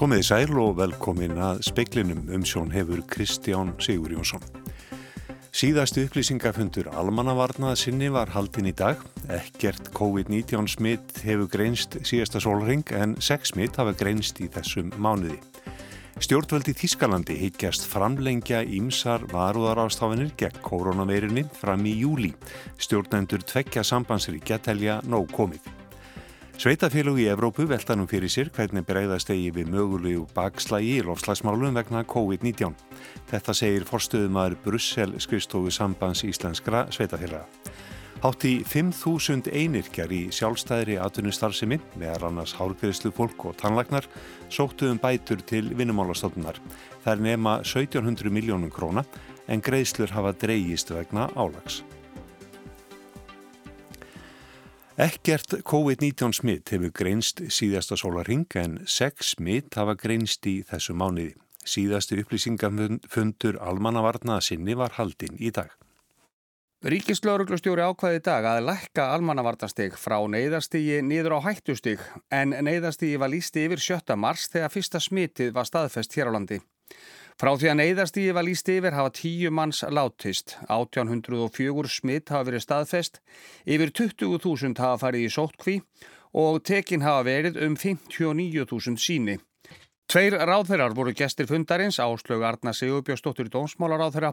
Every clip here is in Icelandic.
Komiði sæl og velkomin að speiklinum um sjón hefur Kristján Sigur Jónsson. Síðastu upplýsingafundur almannavarnað sinni var haldin í dag. Ekkert COVID-19 smitt hefur greinst síðasta sólring en 6 smitt hafa greinst í þessum mánuði. Stjórnvöldi Þískalandi higgjast framlengja ímsar varúðarástafinir gegn koronaveirunni fram í júli. Stjórnendur tvekja sambandsríkja telja nóg komið. Sveitafélug í Evrópu veltanum fyrir sér hvernig breyðast eigi við mögulegu bakslægi í lofslagsmálum vegna COVID-19. Þetta segir forstöðumar Brussel skrifstofu sambands íslenskra sveitafélaga. Hátt í 5.000 einirkjar í sjálfstæðri atvinnustarfsemi, meðar annars hálgreðslu fólk og tannlagnar, sóttuðum bætur til vinnumálastofnunar. Það er nema 1700 miljónum króna en greiðslur hafa dreyjist vegna álags. Ekkert COVID-19 smitt hefur greinst síðasta sólaring en 6 smitt hafa greinst í þessu mánuði. Síðastu upplýsingafundur almannavarnaða sinni var haldinn í dag. Ríkislauruglustjóri ákvaði í dag að lækka almannavartastig frá neyðarstígi nýður á hættustig en neyðarstígi var lísti yfir 7. mars þegar fyrsta smitið var staðfest hér á landi. Frá því að neyðarstíði var líst yfir hafa tíu manns látist, 1804 smitt hafa verið staðfest, yfir 20.000 hafa farið í sóttkví og tekin hafa verið um 59.000 síni. Tveir ráðherrar voru gestir fundarins, Áslögu Arna Sigurbjörnsdóttir Dómsmálaráðherra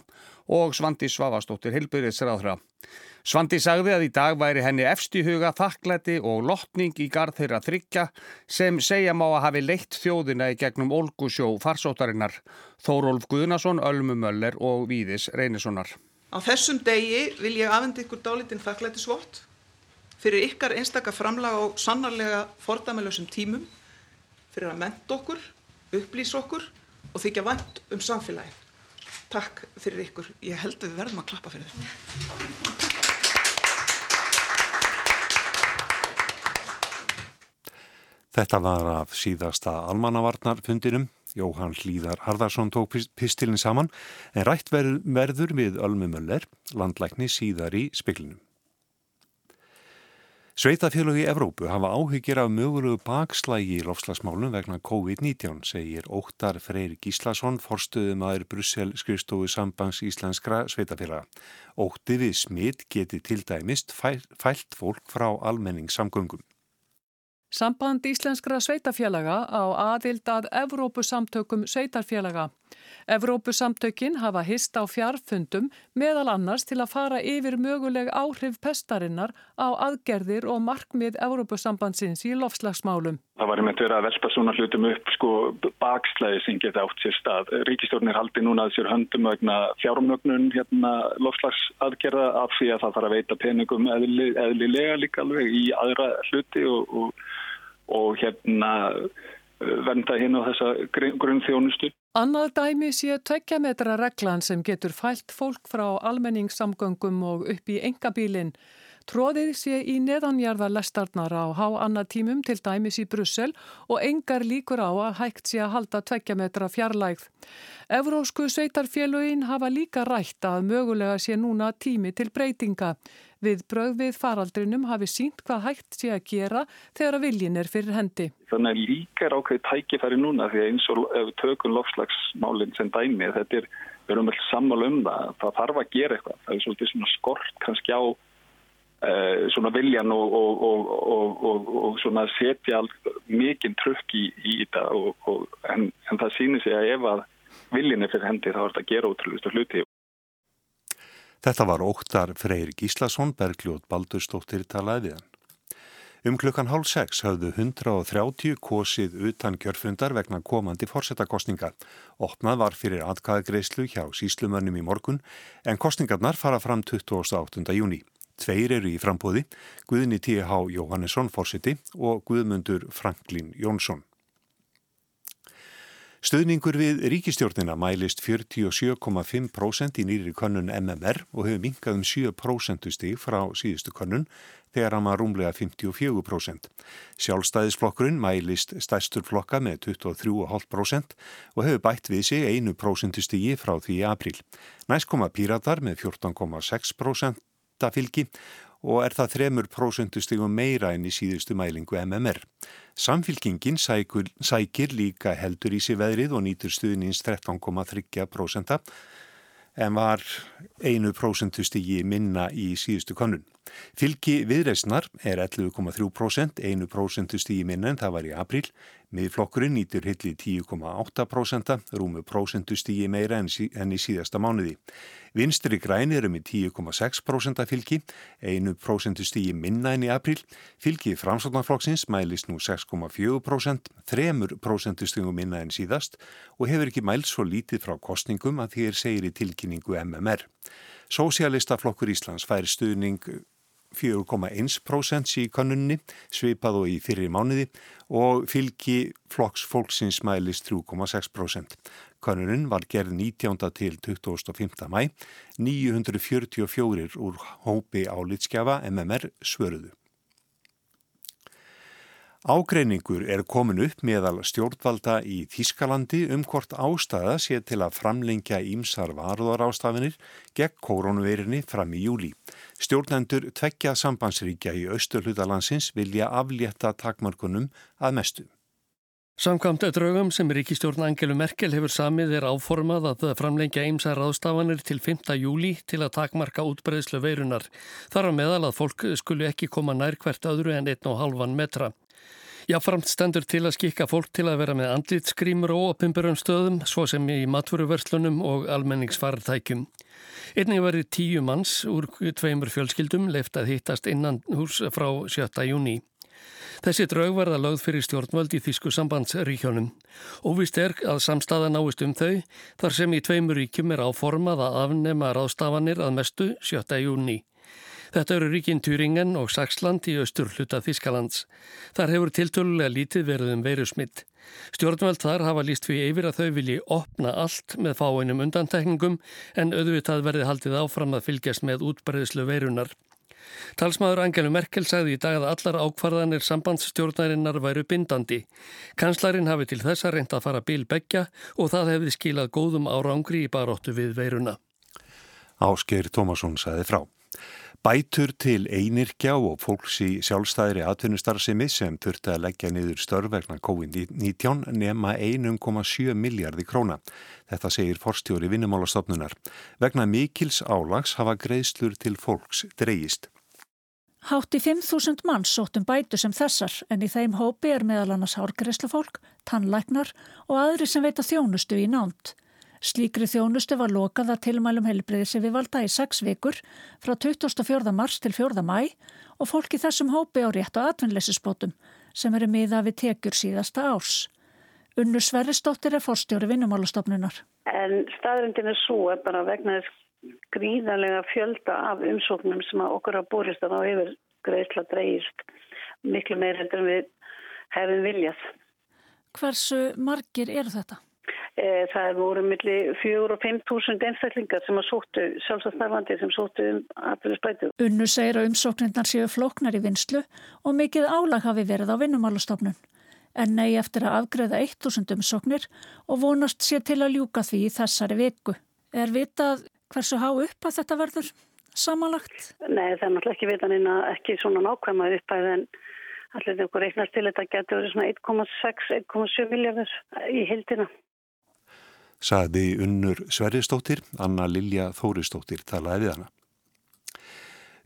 og Svandi Svavastóttir Hilbyrðisráðherra. Svandi sagði að í dag væri henni efst í huga þakklæti og lotning í garð þeirra þryggja sem segja má að hafi leitt þjóðina í gegnum Olgusjó farsótarinnar, Þórólf Guðnason, Ölmu Möller og Víðis Reynissonar. Á þessum degi vil ég afendi ykkur dálítinn þakklætisvott fyrir ykkar einstakka framlag á sannarlega fordæmalösum tímum, fyrir að menta okkur upplýsa okkur og þykja vænt um samfélagið. Takk fyrir ykkur. Ég held að við verðum að klappa fyrir þetta. Þetta var af síðasta almannavarnarfundinum. Jóhann Hlíðar Harðarsson tók pistilin saman en rætt verður við Ölmu Möller, landlækni síðar í speklinum. Sveitafélagi í Evrópu hafa áhyggjir af mögulegu bakslægi í lofslagsmálum vegna COVID-19, segir Óttar Freyr Gíslason, forstuðum aður Brussel skrifstofu sambands íslenskra sveitafélaga. Ótti við smitt geti til dæmist fælt fólk frá almenningssamgöngum. Samband íslenskra sveitafélaga á aðild að Evrópusamtökum sveitarfélaga. Evrópusamtökin hafa hist á fjarfundum meðal annars til að fara yfir möguleg áhrif pestarinnar á aðgerðir og markmið Evrópusambandsins í lofslagsmálum. Það var einmitt verið að velta svona hlutum upp sko bakslæði sem geta átt sér stað. Ríkistjórnir haldi núna að sér höndum vegna fjármögnun hérna lofslagsaðgerða af því að það þarf að veita peningum eðli, eðlilega líka alveg í aðra hluti og, og, og hérna venda hinn á þessa grunnþjónustu. Annað dæmi sé tvekja metra reglan sem getur fælt fólk frá almenningssamgöngum og upp í engabílinn. Tróðið sé í neðanjarða lestarnar á há annatímum til dæmis í Brussel og engar líkur á að hægt sé að halda tvekja metra fjarlægð. Evrósku sveitarfélögin hafa líka rætt að mögulega sé núna tími til breytinga. Við bröð faraldrinum hafi sínt hvað hægt sé að gera þegar að viljin er fyrir hendi. Þannig að líka er ákveð tækifæri núna því að eins og ef tökum lofslagsmálinn sem dæmi þetta er, við erum vel sammála um það, það þarf að gera eitthvað. Það er svolítið svona skort kannski á svona viljan og, og, og, og svona setja mikinn trökk í, í þetta en, en það sýnir sig að ef að viljin er fyrir hendi þá er þetta að gera útrúlega hluti. Þetta var óttar Freyr Gíslason, Bergljóð Baldurstóttir talaði við hann. Um klukkan hálf sex hafðu 130 kosið utan kjörfundar vegna komandi fórsetakostningar. Opnað var fyrir atkæðagreyslu hjá síslumönnum í morgun en kostningarnar fara fram 28. júni. Tveir eru í frambóði, Guðni T.H. Jóhannesson fórsiti og Guðmundur Franklin Jónsson. Stöðningur við ríkistjórnina mælist 47,5% í nýri könnun MMR og hefur minkað um 7% stíg frá síðustu könnun þegar hann var rúmlega 54%. Sjálfstæðisflokkurinn mælist stærstur flokka með 23,5% og hefur bætt við sig 1% stígi frá því april. Næst koma píratar með 14,6% fylgi og er það 3% stigum meira enn í síðustu mælingu MMR. Samfylkingin sækir, sækir líka heldur í sig veðrið og nýtur stuðnins 13,3% en var 1% stigi minna í síðustu konun. Fylgi viðreysnar er 11,3%, 1% stígi minna en það var í april. Miðflokkurinn nýtur hilli 10,8%, rúmu prosentu stígi meira enn í síðasta mánuði. Vinstri græn eru með 10,6% fylgi, 1% stígi minna enn í april. Fylgi framsóknarflokksins mælist nú 6,4%, 3% stígum minna enn síðast og hefur ekki mælt svo lítið frá kostningum að þér segir í tilkynningu MMR. Sósialistaflokkur Íslands fær stuðning 4,1% í kannunni, svipað og í fyrir mánuði og fylgi flokks fólksins mælist 3,6%. Kannunin var gerð 19. til 25. mæ, 944 úr hópi álitskjafa MMR svöruðu. Ágreiningur er komin upp meðal stjórnvalda í Þískalandi um hvort ástæða sé til að framlengja ímsar varðarástafinir gegn koronaveirinni fram í júli. Stjórnendur tveggja sambandsríkja í austurhlutalansins vilja aflétta takmarkunum að mestu. Samkvæmt draugum sem ríkistjórn Angelu Merkel hefur samið er áformað að framlengja ýmsar ráðstafanir til 5. júli til að takmarka útbreyðslu veirunar. Þar á meðal að fólk skulu ekki koma nær hvert öðru en 1,5 metra. Jáframt stendur til að skikka fólk til að vera með andlitsgrímur og opimberum stöðum, svo sem í matfuruverslunum og almenningsfartækjum. Einnig verið tíu manns úr tveimur fjölskyldum leift að hittast innan hús frá 7. júni. Þessi draug verða lögð fyrir stjórnvöld í Þísku sambandsríkjónum. Óvist er að samstaða náist um þau, þar sem í tveimur ríkjum er áformað að afnema ráðstafanir að mestu 7. júni. Þetta eru ríkin Turingen og Saxland í austur hluta Þískalands. Þar hefur tiltölulega lítið verið um veirusmitt. Stjórnveld þar hafa líst fyrir yfir að þau vilji opna allt með fáinum undantekningum en auðvitað verði haldið áfram að fylgjast með útbreðslu veirunar. Talsmaður Angelu Merkel sagði í dag að allar ákvarðanir sambandsstjórnarinnar væru bindandi. Kanslarin hafi til þessa reynd að fara bíl begja og það hefði skilað góðum árangri í baróttu við veiruna. Ásker Tómasson sagði frá. Bætur til einirkjá og fólks í sjálfstæðri atvinnustarfsemi sem þurfti að leggja niður störvegna COVID-19 nema 1,7 miljardi króna. Þetta segir forstjóri vinnumálastofnunar. Vegna mikils álags hafa greiðslur til fólks dreyist. Hátti 5.000 manns sóttum bætu sem þessar en í þeim hópi er meðal annars hárgreslufólk, tannlæknar og aðri sem veita þjónustu í nánt. Slíkri þjónustu var lokað að tilmælum helbriði sem við valda í sex vikur frá 24. mars til 4. mæ og fólki þessum hópi á rétt og atvinnleysisbótum sem eru miða við tekjur síðasta árs. Unnur Sverrisdóttir er forstjóri vinnumálastofnunar. En staðrindin er svo að bara vegna þess gríðanlega fjölda af umsóknum sem okkur hafa búrist að þá hefur greiðsla dreyist miklu meir heldur en við hefum viljað. Hversu margir eru þetta? Eh, það voru millir fjögur og fimm túsund einstaklingar sem að sóttu sjálfsastarfandi sem sóttu um aðfélagsbætu. Unnu segir að umsóknirnar séu flóknar í vinslu og mikið álag hafi verið á vinnumálastofnun. En nei eftir að afgreða 1000 umsóknir og vonast sé til að ljúka því í þessari viku. Er vitað hversu há upp að þetta verður samanlagt? Nei það er náttúrulega ekki vitan inn að ekki svona nákvæmað uppæð en allir einhver reiknast til þetta getur verið svona 1,6-1,7 miljardar í hildina saði unnur Sverristóttir, Anna Lilja Þóristóttir talaði við hana.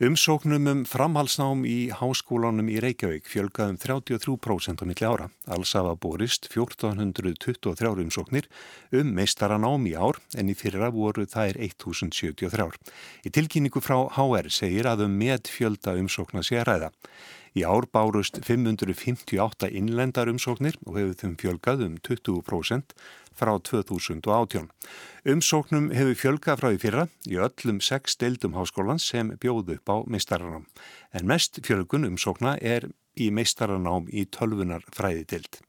Umsóknum um framhalsnám í háskólanum í Reykjavík fjölgaðum 33% á milli ára. Alls hafa borist 1423 umsóknir um meistaranám í ár en í fyrra voru það er 1073. Í tilkynningu frá HR segir að um með fjölda umsókna sé að ræða. Í ár bárust 558 innlendar umsóknir og hefur þeim fjölgað um 20% frá 2018. Umsóknum hefur fjölgað frá því fyrra í öllum sex deildum háskólan sem bjóðu upp á meistaranám. En mest fjölgun umsókna er í meistaranám í tölvunar fræðideild.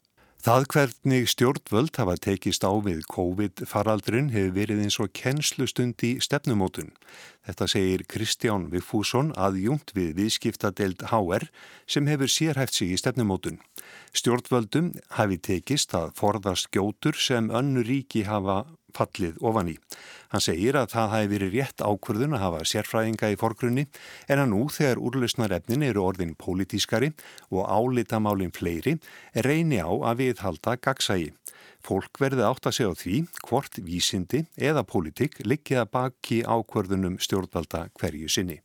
Það hvernig stjórnvöld hafa tekist á við COVID-faraldrin hefur verið eins og kennslustund í stefnumótun. Þetta segir Kristján Vigfússon aðjúnt við viðskiptadeild HR sem hefur sérhæft sig í stefnumótun. Stjórnvöldum hafi tekist að forðast gjótur sem önnu ríki hafa fallið ofan í. Hann segir að það hafi verið rétt ákvörðun að hafa sérfræðinga í forgrunni en að nú þegar úrlausnarefnin eru orðin pólitískari og álitamálinn fleiri reyni á að viðhalda gagsægi. Fólk verði átt að segja því hvort vísindi eða pólitík liggja baki ákvörðunum stjórnvalda hverju sinni.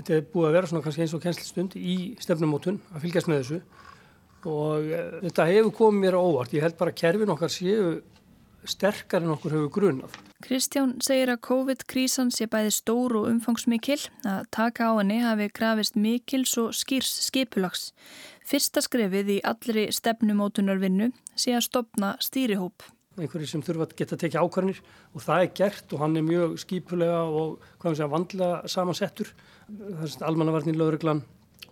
Þetta er búið að vera svona kannski eins og kennslistund í stefnumótun að fylgjast með þessu og uh, þetta hefur komið mér á óvart. Ég held bara að kerfin okkar séu sterkar en okkur hefur grunað. Kristján segir að COVID-krísan sé bæði stór og umfangsmikil, að taka á henni hafi grafist mikils og skýrs skipulags. Fyrsta skrefið í allri stefnumótunarvinnu sé að stopna stýrihóp. Einhverju sem þurfa að geta tekið ákvarðinir og það er gert og hann er mjög skipulega og að vandla samansettur. Það er almannavarnir, lögreglan,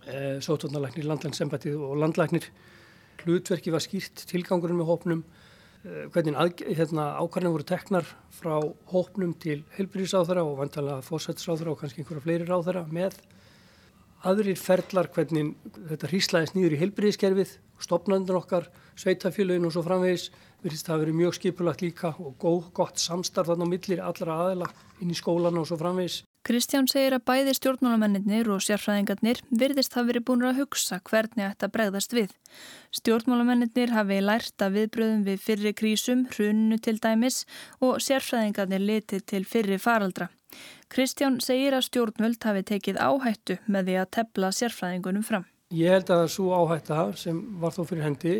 e, sótvarnalæknir, landlænsembætið og landlæknir. Hlutverki var skýrt tilgangurinn með hópnum Eh, hvernig hérna, ákvarðin voru teknar frá hópnum til helbriðsáþara og vantalega fósættisáþara og kannski einhverja fleiri ráþara með aðrir ferlar hvernig þetta hríslaðist nýður í helbriðskerfið, stopnandun okkar, sveitafélagin og svo framvegis virðist það að vera mjög skipulagt líka og góð, gott samstarf þarna á millir allra aðela inn í skólan og svo framvegis. Kristján segir að bæði stjórnmálamennir og sérfræðingarnir virðist hafi verið búin að hugsa hvernig þetta bregðast við. Stjórnmálamennir hafi lært að viðbröðum við fyrri krísum, hrunnu til dæmis og sérfræðingarnir litið til fyrri faraldra. Kristján segir að stjórnvöld hafi tekið áhættu með því að tepla sérfræðingunum fram. Ég held að svo áhætta sem var þó fyrir hendi,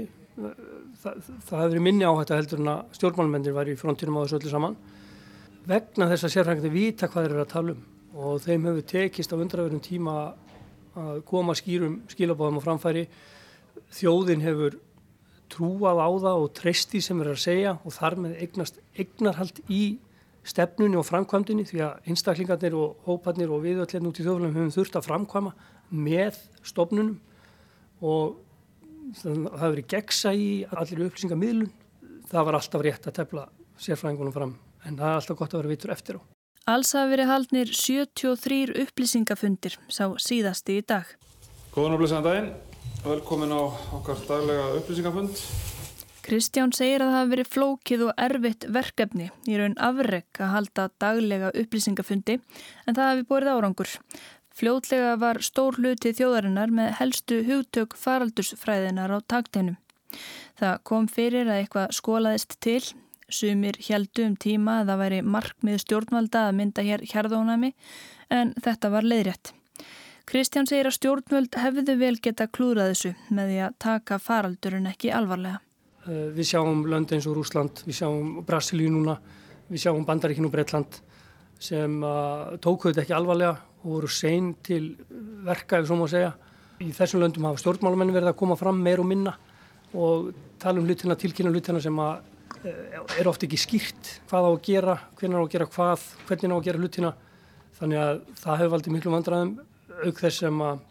það, það hefur minni áhætta heldur en að stjórnmálamennir var í frontinum á þessu öllu saman vegna þess að sérfræðingarnir vita hvað þeir eru að tala um. Og þeim hefur tekist á undraverðum tíma að koma skýrum skilabóðum á framfæri. Þjóðin hefur trúað á það og treysti sem er að segja og þar með eignast eignarhald í stefnunni og framkvæmdunni því að einstaklingarnir og hóparnir og viðöldlega út í þjóðfélagum hefum þurft að framkvæma með stofnunum. Og það hefur verið gegsa í allir upplýsingamíðlun það var alltaf rétt að tefla sérfræðingunum fram en það er alltaf gott að vera vitur eftir á. Alls hafa verið haldnir 73 upplýsingafundir sá síðasti í dag. Góðan og blessaðan daginn, velkomin á okkar daglega upplýsingafund. Kristján segir að það hafi verið flókið og erfitt verkefni í raun afreg að halda daglega upplýsingafundi en það hafi borið árangur. Fljótlega var stór hluti þjóðarinnar með helstu hugtök faraldursfræðinar á takteinum. Það kom fyrir að eitthvað skólaðist til Sumir heldu um tíma að það væri markmið stjórnvalda að mynda hér hérðónami en þetta var leiðrétt. Kristján segir að stjórnvöld hefðu vel geta klúrað þessu með því að taka faraldurinn ekki alvarlega. Eh, við sjáum lönd eins og Rúsland, við sjáum Brasilíu núna, við sjáum Bandaríkinu og Breitland sem uh, tókuðu þetta ekki alvarlega og voru sein til verka ef svo má segja. Í þessum löndum hafa stjórnmálamenni verið að koma fram meir og minna og tala um hlutina, tilkynna hlutina sem að er ofta ekki skýrt hvað á að gera, hvernig á að gera hvað, hvernig á að gera hlutina. Þannig að það hefur valdið miklu vandraðum auk þess sem að,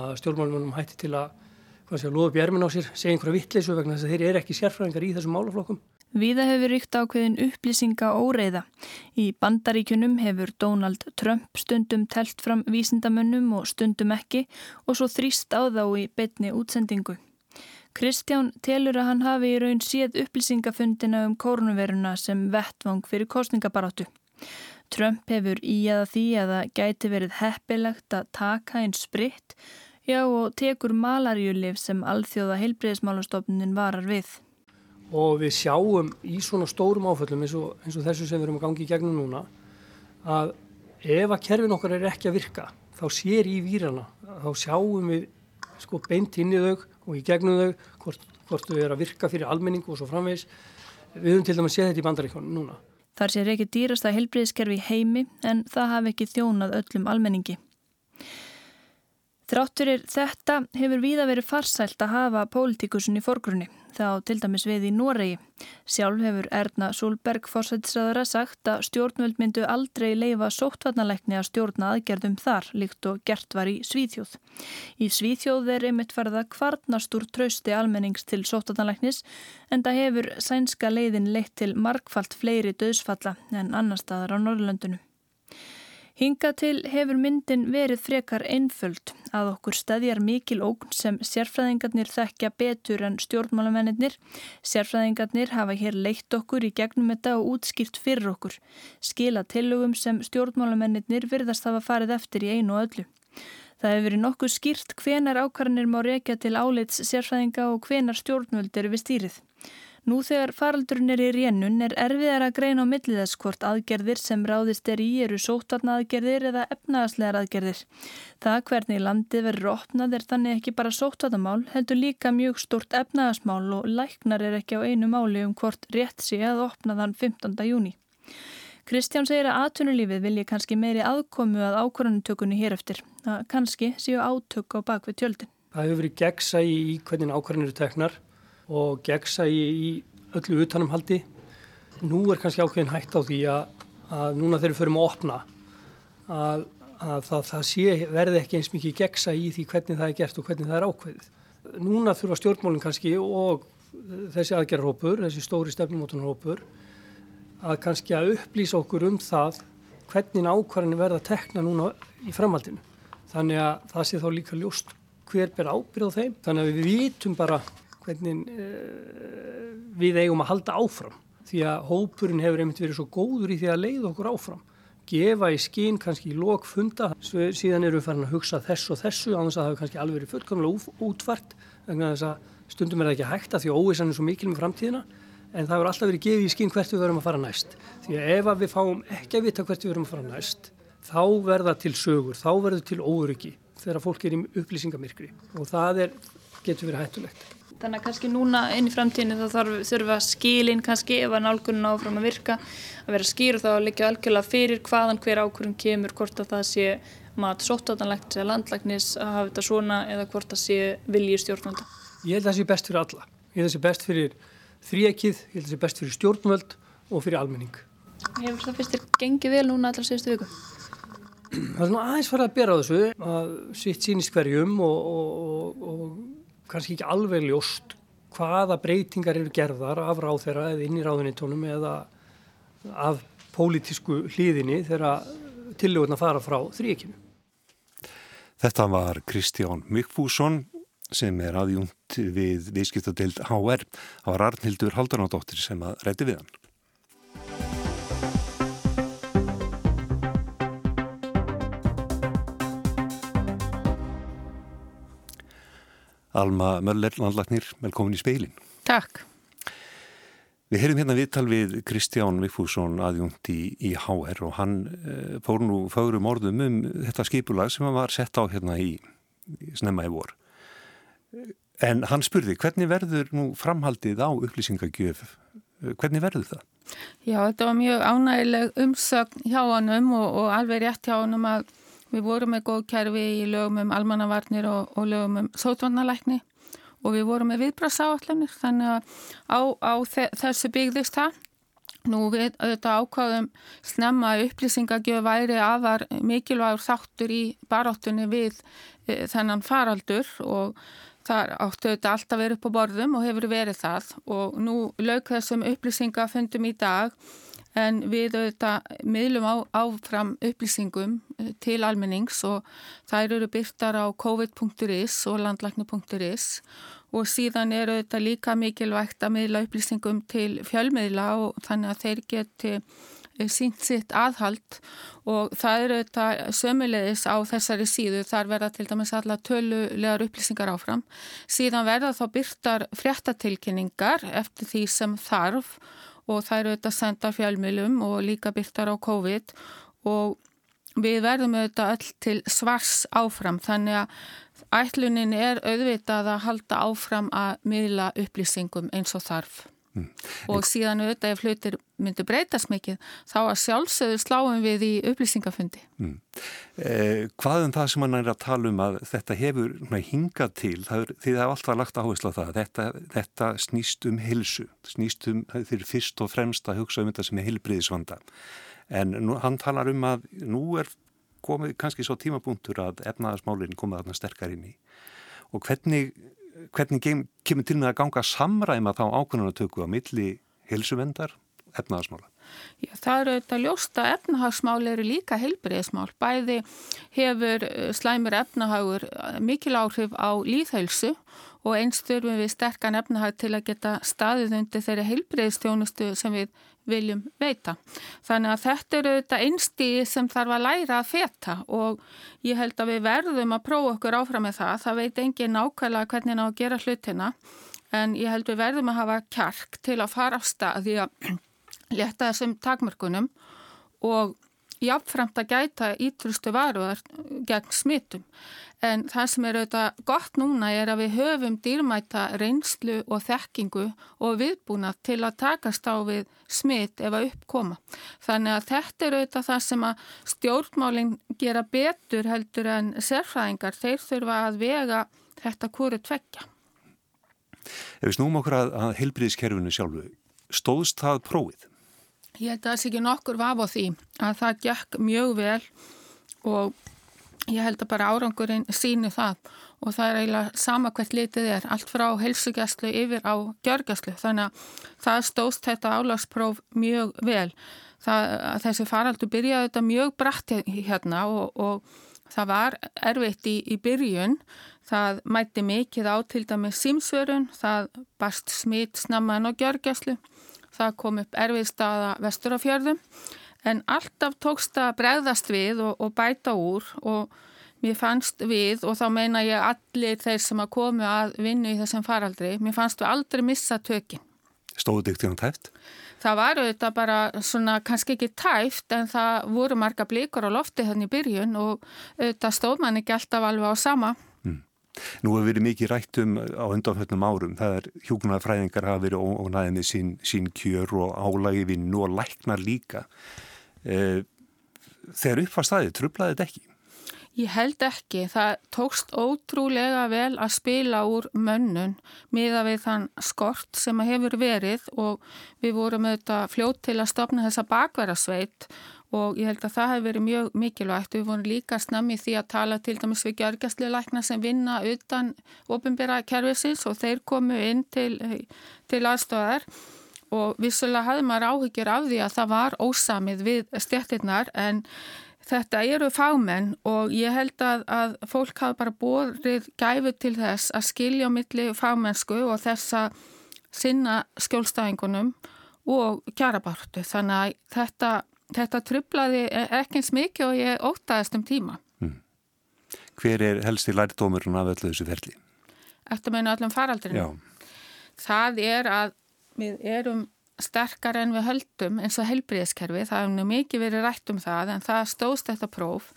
að stjórnmálunum hætti til að loða upp í ermin á sér, segja einhverja vittleysu vegna þess að þeir eru ekki sérfræðingar í þessum málaflokkum. Víða hefur ríkt ákveðin upplýsinga óreiða. Í bandaríkunum hefur Donald Trump stundum telt fram vísindamönnum og stundum ekki og svo þrýst á þá í betni útsendingu. Kristján telur að hann hafi í raun séð upplýsingafundina um kórnveruna sem vettvang fyrir kostningabaráttu. Trump hefur í aða því að það gæti verið heppilegt að taka einn spritt já og tekur malarjulif sem alþjóða heilbreyðismálastofnin varar við. Og við sjáum í svona stórum áföllum eins og, eins og þessu sem við erum að gangi í gegnum núna að ef að kerfin okkar er ekki að virka þá sér í výrana, þá sjáum við sko beint inn í þau og í gegnum þau hvort, hvort þau eru að virka fyrir almenning og svo framvegs. Við höfum til dæmis séð þetta í bandaríkjónu núna. Þar sé ekki dýrasta helbriðskerfi í heimi en það hafi ekki þjónað öllum almenningi. Þrátturir þetta hefur víða verið farsælt að hafa pólitikusun í forgrunni, þá til dæmis við í Noregi. Sjálf hefur Erna Solberg fórsættisraðara sagt að stjórnvöld myndu aldrei leifa sóttvarnalækni að stjórna aðgerðum þar, líkt og gert var í Svíþjóð. Í Svíþjóð er einmitt farða kvarnastur trausti almennings til sóttvarnalæknis en það hefur sænska leiðin leitt til markfalt fleiri döðsfalla en annar staðar á Norrlöndunum. Hinga til hefur myndin verið frekar einföld að okkur stæðjar mikil ógn sem sérfræðingarnir þekkja betur en stjórnmálamennir. Sérfræðingarnir hafa hér leitt okkur í gegnum þetta og útskýrt fyrir okkur. Skila tillögum sem stjórnmálamennir virðast hafa farið eftir í einu öllu. Það hefur verið nokkuð skýrt hvenar ákvarðanir má reykja til áleits sérfræðinga og hvenar stjórnvöld eru við stýrið. Nú þegar faraldurinn er í rénun er erfiðar að greina á milliðas hvort aðgerðir sem ráðist er í eru sótvarna aðgerðir eða efnagaslegar aðgerðir. Það hvernig landið verður opnað er þannig ekki bara sótvarnamál, heldur líka mjög stort efnagasmál og læknar er ekki á einu máli um hvort rétt sé að opna þann 15. júni. Kristján segir að atvinnulífið vilji kannski meiri aðkomu að ákvarðanutökunni hér eftir. Kannski séu átök á bakvið tjöldin. Það hefur verið gegsa í hvernig ákvarðanir teknar og gegnsægi í öllu utanumhaldi. Nú er kannski ákveðin hægt á því að, að núna þegar við förum að opna að, að það, það sé, verði ekki eins mikið gegnsægi í því hvernig það er gert og hvernig það er ákveðið. Núna þurfa stjórnmálinn kannski og þessi aðgerðarhópur, þessi stóri stefnumótunarhópur að kannski að upplýsa okkur um það hvernig ákvarðinu verða tekna núna í framhaldinu. Þannig að það sé þá líka ljóst hver ber ábyrð á þeim. Þannig að við vitum bara hvernig uh, við eigum að halda áfram. Því að hópurinn hefur einmitt verið svo góður í því að leiða okkur áfram. Gefa í skín kannski í lok funda síðan eru við farin að hugsa þess og þessu annars að það hefur kannski alveg verið fullkomlega útvart þannig að stundum er það ekki að því að óvissan er svo mikil með framtíðina en það hefur alltaf verið gefið í skín hvert við verum að fara næst. Því að ef að við fáum ekki að vita hvert við verum að fara næst þá verða til sögur, þá verður til óryggi þegar fólk er í upplýsingamirkri og það er, getur verið hættulegt. Þannig að kannski núna inn í framtíðinu þá þarf, þurfa skilin kannski ef að nálgunin áfram að virka að vera skýr og þá að leggja algjörlega fyrir hvaðan hver ákvörðum kemur, hvort að það sé mat sóttátanlegt eða landlæknis að hafa þetta svona eða hvort það sé viljið stjórnvölda. Ég held að það sé best fyrir alla. Ég held að það sé best fyrir þríekið, ég held að það sé best fyrir stjórnvöld og fyrir almenning. Hefur það fyrst þér gengið vel núna allar síðustu viku? Það er svona aðeins farið að bera á þessu að sitt sínist hverjum og, og, og kannski ekki alveg ljóst hvaða breytingar eru gerðar af ráþeira eða inn í ráðunitónum eða af pólitísku hlýðinni þegar tillögurna fara frá þríekinu. Þetta var Kristján Mikfússon sem er aðjúnt við viðskiptadeild HR. Það var Arnhildur Haldanádóttir sem að rætti við hann. Alma Möller, landlagnir, velkomin í speilin. Takk. Við heyrum hérna viðtal við Kristján Vikfússon aðjungt í, í HR og hann uh, fór nú fagrum orðum um þetta skipulag sem hann var sett á hérna í, í snemma í vor. En hann spurði, hvernig verður nú framhaldið á upplýsingagjöf? Hvernig verður það? Já, þetta var mjög ánægileg umsögn hjá hannum og, og alveg rétt hjá hannum að Við vorum með góð kerfi í lögum um almannavarnir og, og lögum um sótvarnalækni og við vorum með viðbrasáallanir þannig að á, á þessu byggðist það. Nú við auðvitað ákváðum snemma upplýsingagjöf væri afar mikilvægur þáttur í baráttunni við e, þennan faraldur og það áttu auðvitað alltaf verið upp á borðum og hefur verið það og nú lög þessum upplýsingafundum í dag en við auðvitað miðlum á, áfram upplýsingum eh, til almennings og þær eru byrtar á covid.is og landlækni.is og síðan eru auðvitað líka mikilvægt að miðla upplýsingum til fjölmiðla og þannig að þeir geti eh, sínt sitt aðhald. Og það eru þetta sömulegis á þessari síðu, þar verða til dæmis alla tölulegar upplýsingar áfram. Síðan verða þá byrtar fréttatilkynningar eftir því sem þarf og það eru auðvitað senda fjálmilum og líka byrtar á COVID og við verðum auðvitað öll til svars áfram þannig að ætlunin er auðvitað að halda áfram að miðla upplýsingum eins og þarf. Mm. og síðan auðvitað ef hlutir myndur breytast mikið þá að sjálfsögðu sláum við í upplýsingafundi mm. eh, Hvað um það sem hann er að tala um að þetta hefur hingað til er, því það er alltaf lagt áherslu á það þetta, þetta snýst um hilsu snýst um þeir fyrst og fremst að hugsa um þetta sem er hilbriðisvanda en nú, hann talar um að nú er komið kannski svo tímapunktur að efnaðasmálinn komið þarna sterkar inn í og hvernig hvernig kemur til með að ganga samræma þá ákvörðunatöku á milli helsuvendar efnaðasmála? Já, það eru auðvitað ljósta efnahagsmál eru líka heilbriðismál. Bæði hefur eh, slæmur efnahagur eh, mikil áhrif á líðhælsu og einst þurfum við sterkan efnahag til að geta staðið undir þeirri heilbriðistjónustu sem við viljum veita. Þannig að þetta eru auðvitað einstíði sem þarf að læra að feta og ég held að við verðum að prófa okkur áfram með það. Það veit engin nákvæmlega hvernig ná að gera hlutina en ég held við verðum að hafa kjark til að fara á stað því að leta þessum takmörkunum og jáfnframt að gæta ítrustu varuðar gegn smittum. En það sem er auðvitað gott núna er að við höfum dýrmæta reynslu og þekkingu og viðbúna til að takast á við smitt ef að uppkoma. Þannig að þetta er auðvitað það sem að stjórnmálinn gera betur heldur en sérfræðingar. Þeir þurfa að vega þetta hverju tveggja. Ef við snúum okkur að, að heilbriðiskerfinu sjálfu, stóðst það prófið? Ég held að það sé ekki nokkur vaf á því að það gekk mjög vel og ég held að bara árangurinn síni það. Og það er eiginlega sama hvert litið er, allt frá helsugjastlu yfir á gjörgjastlu þannig að það stóðst þetta álagspróf mjög vel. Það, þessi faraldu byrjaði þetta mjög brætt hérna og, og það var erfitt í, í byrjun, það mætti mikið á til dæmi símsvörun, það barst smitt snamman og gjörgjastlu það kom upp erfið staða vestur á fjörðum en alltaf tókst að bregðast við og, og bæta úr og mér fannst við og þá meina ég allir þeir sem að komu að vinna í þessum faraldri, mér fannst við aldrei missa tökin. Stóðu dykti hún tæft? Það var auðvitað bara svona kannski ekki tæft en það voru marga blíkur á lofti þannig í byrjun og auðvitað stóð mann ekki alltaf alveg á sama. Nú hefur verið mikið rætt um á undanfjöldnum árum. Það er hjúkunarfræðingar hafa verið ónæðið með sín, sín kjör og álagi vinnu og læknar líka. E, þegar upp var staðið, trublaði þetta ekki? Ég held ekki. Það tókst ótrúlega vel að spila úr mönnun miða við þann skort sem hefur verið og við vorum auðvitað fljótt til að stopna þessa bakverðarsveit og ég held að það hefur verið mjög mikilvægt. Við vorum líka snammi því að tala til dæmis við gjörgjastluleikna sem vinna utan ofinbæra kervisins og þeir komu inn til, til aðstofar og vissulega hafði maður áhyggjur af því að það var ósamið við stjættirnar en þetta eru fámenn og ég held að, að fólk hafi bara borið gæfu til þess að skilja á milli fámennsku og þessa sinna skjólstæðingunum og kjarabartu þannig að þetta þetta trublaði ekki eins mikið og ég ótaðist um tíma. Mm. Hver er helsti lærdómurinn af öllu þessu ferli? Eftir meina öllum faraldrinu. Já. Það er að við erum sterkar en við höldum eins og helbriðskerfi. Það hefur mikið verið rætt um það en það stóðst þetta próf.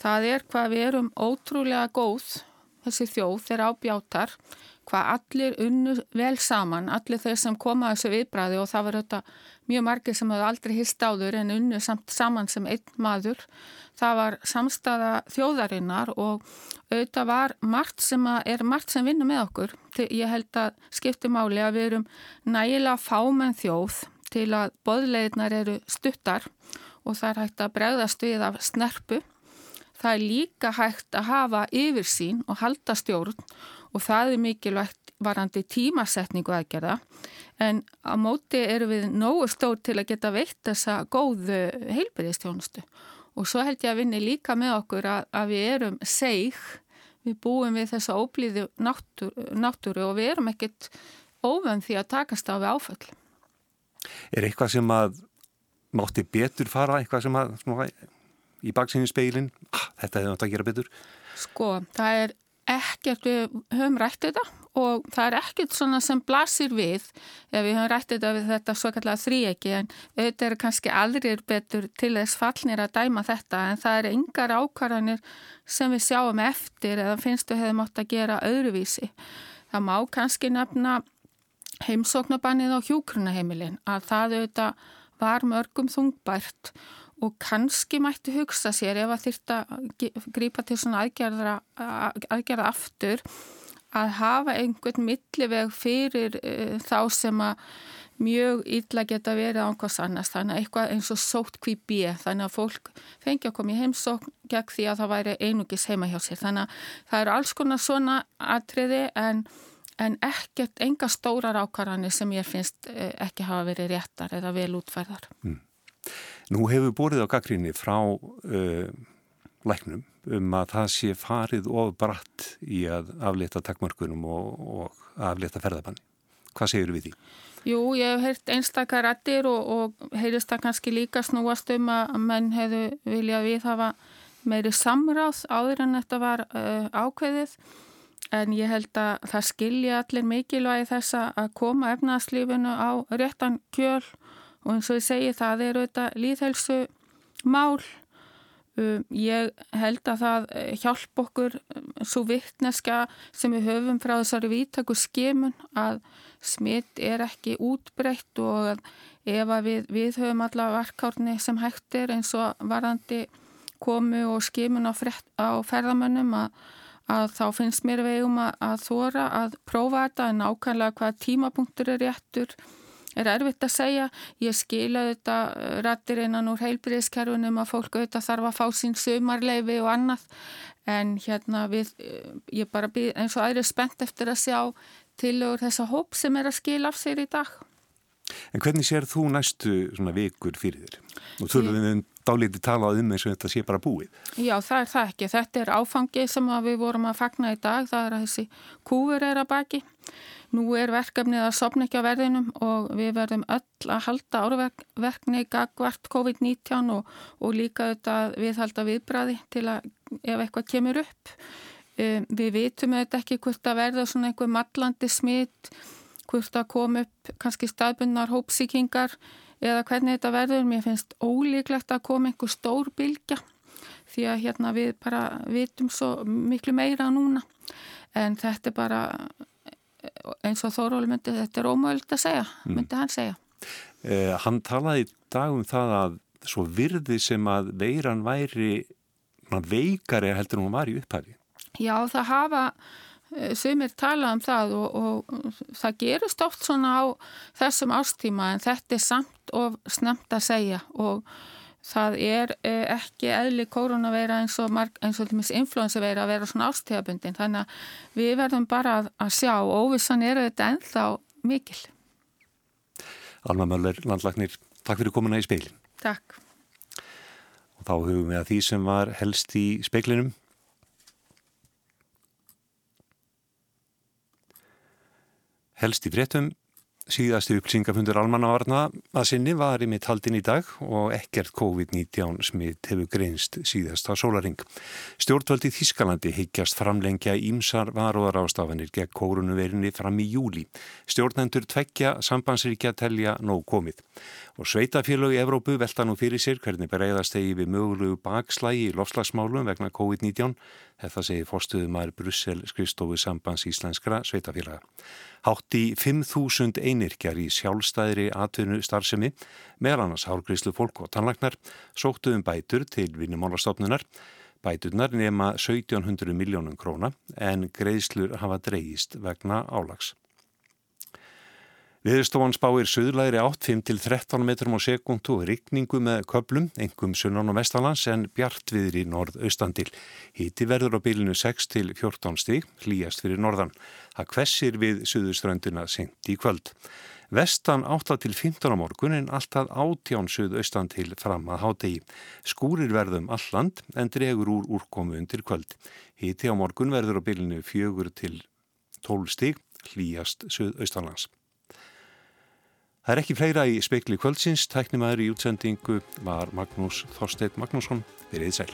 Það er hvað við erum ótrúlega góð þessi þjóð þeirra ábjátar hvað allir unnu vel saman, allir þeir sem koma þessu viðbræði og það var þetta mjög margir sem hefði aldrei hýst áður en unnu samt saman sem einn maður. Það var samstaða þjóðarinnar og auðvitað var margt sem er margt sem vinnur með okkur. Ég held að skipti máli að við erum nægilega fámenn þjóð til að boðleginar eru stuttar og það er hægt að bregðast við af snerpu. Það er líka hægt að hafa yfirsín og halda stjórn og það er mikilvægt varandi tímasetningu aðgerða en á móti eru við nógu stór til að geta veitt þessa góðu heilbyrðistjónustu og svo held ég að vinni líka með okkur að, að við erum seg, við búum við þessa óblíðu náttúru, náttúru og við erum ekkit óvönd því að takast á við áföll. Er eitthvað sem að mátti betur fara, eitthvað sem að svona, í baksinu speilin, ah, þetta hefur náttúrulega að gera betur? Sko, það er ekkert, við höfum rætt þetta og það er ekkert svona sem blasir við ef við höfum rætt þetta við þetta svo kallega þríegi en auðvitað eru kannski aldrei betur til þess fallnir að dæma þetta en það eru yngar ákvarðanir sem við sjáum eftir eða finnst við hefum átt að gera öðruvísi. Það má kannski nefna heimsóknabannið á hjúkrunaheimilin að það auðvitað var mörgum þungbært og kannski mætti hugsa sér ef að þýrta grípa til svona aðgerða, aðgerða aftur að hafa einhvern milliveg fyrir uh, þá sem að mjög illa geta verið á einhvers annars þannig að eitthvað eins og sótt kví bíu þannig að fólk fengi að koma í heimsókn gegn því að það væri einugis heima hjá sér þannig að það eru alls konar svona atriði en, en ekkert enga stórar ákvarðanir sem ég finnst uh, ekki hafa verið réttar eða vel útfærðar. Mm. Nú hefur borðið á gaggrinni frá uh, læknum um að það sé farið of bratt í að aflita takkmörkunum og, og aflita ferðabanni. Hvað segir við því? Jú, ég hef heyrt einstakar rættir og, og heyrist það kannski líka snúast um að menn hefðu viljað við hafa meiri samráð áður en þetta var uh, ákveðið en ég held að það skilja allir mikilvægi þess að koma efnaðslífinu á réttan kjöl og eins og ég segi það er auðvitað líðhelsu mál. Um, ég held að það eh, hjálp okkur um, svo vittneska sem við höfum frá þessari vítaku skimun að smitt er ekki útbreytt og ef við, við höfum alla varkárni sem hægt er eins og varðandi komu og skimun á, á ferðamönnum að, að þá finnst mér vegum að, að þóra að prófa þetta en ákvæmlega hvað tímapunktur er réttur er erfitt að segja. Ég skila þetta uh, rættir innan úr heilbyrðiskerfunum að fólk auðvitað þarf að fá sín sumarleifi og annað en hérna við, uh, ég bara býð eins og aðri spennt eftir að sjá tilögur þessa hóp sem er að skila af sér í dag. En hvernig sér þú næstu vikur fyrir þér? Og þú erum við um dálítið talað um eins og þetta sé bara búið. Já, það er það ekki. Þetta er áfangið sem við vorum að fagna í dag. Það er að þessi kúfur er að baki. Nú er verkefnið að sopna ekki á verðinum og við verðum öll að halda árverkni gagvart COVID-19 og, og líka auðvitað viðhalda viðbræði til að ef eitthvað kemur upp. Um, við vitum auðvitað ekki hvort að verða svona einhver mallandi smitt, hvort að koma upp kannski staðbundnar hópsíkingar eða hvernig þetta verður. Mér finnst ólíklegt að koma einhver stór bylgja því að hérna við bara vitum svo miklu meira núna en þetta er bara eins og Þóróli myndi þetta er ómögulegt að segja, mm. myndi hann segja. Eh, hann talaði í dag um það að svo virði sem að veiran væri veikari heldur hún var í upphæfi. Já, það hafa eh, sumir talað um það og, og það gerist oft svona á þessum ástíma en þetta er samt og snemt að segja og það er eh, ekki eðli koronaveira eins og, eins og influensaveira að vera svona ástíðabundin þannig að við verðum bara að, að sjá og óvissan eru þetta ennþá mikil. Alma Möller, landlagnir, takk fyrir komuna í speilin Takk. Og þá hugum við að því sem var helst í speiklinum Helst í fréttum Síðasti upplýsingafundur almannavarna að sinni var í mitt haldin í dag og ekkert COVID-19 smitt hefur greinst síðasta sólaring. Stjórnvöldi Þískalandi higgjast framlengja ímsar varóðar ástafanir gegn kórunuverinni fram í júli. Stjórnendur tveggja sambandsríkja telja nóg komið. Og sveitafélög í Evrópu velta nú fyrir sér hvernig bereiðast eigi við mögulegu bakslægi í lofslagsmálum vegna COVID-19. Þetta segir fórstuðumar Brussel skrifstofu sambands íslenskra sveitafélaga. Hátt í 5.000 einirkjar í sjálfstæðri atvinnu starfsemi, meðal annars hálgríslu fólk og tannlagnar, sóttuðum bætur til vinnumálastofnunar. Bæturnar nema 1700 miljónum króna en greiðslur hafa dreyist vegna álags. Viðstofan spáir söðlæri 8-5-13 metrum á sekundu og rikningu með köplum, engum sunnan og vestalans en bjartviðri norð-austandil. Híti verður á bylinu 6-14 stík, hlýjast fyrir norðan. Það kvessir við söðuströndina sent í kvöld. Vestan 8-15 á morgun en alltaf átján söðaustan til fram að hádegi. Skúrir verðum alland en dregur úr úrkomu undir kvöld. Híti á morgun verður á bylinu 4-12 stík, hlýjast söðaustanlands. Það er ekki fleira í spekli kvöldsins, tæknimaður í útsendingu var Magnús Þorstedt Magnússon, verið sæl.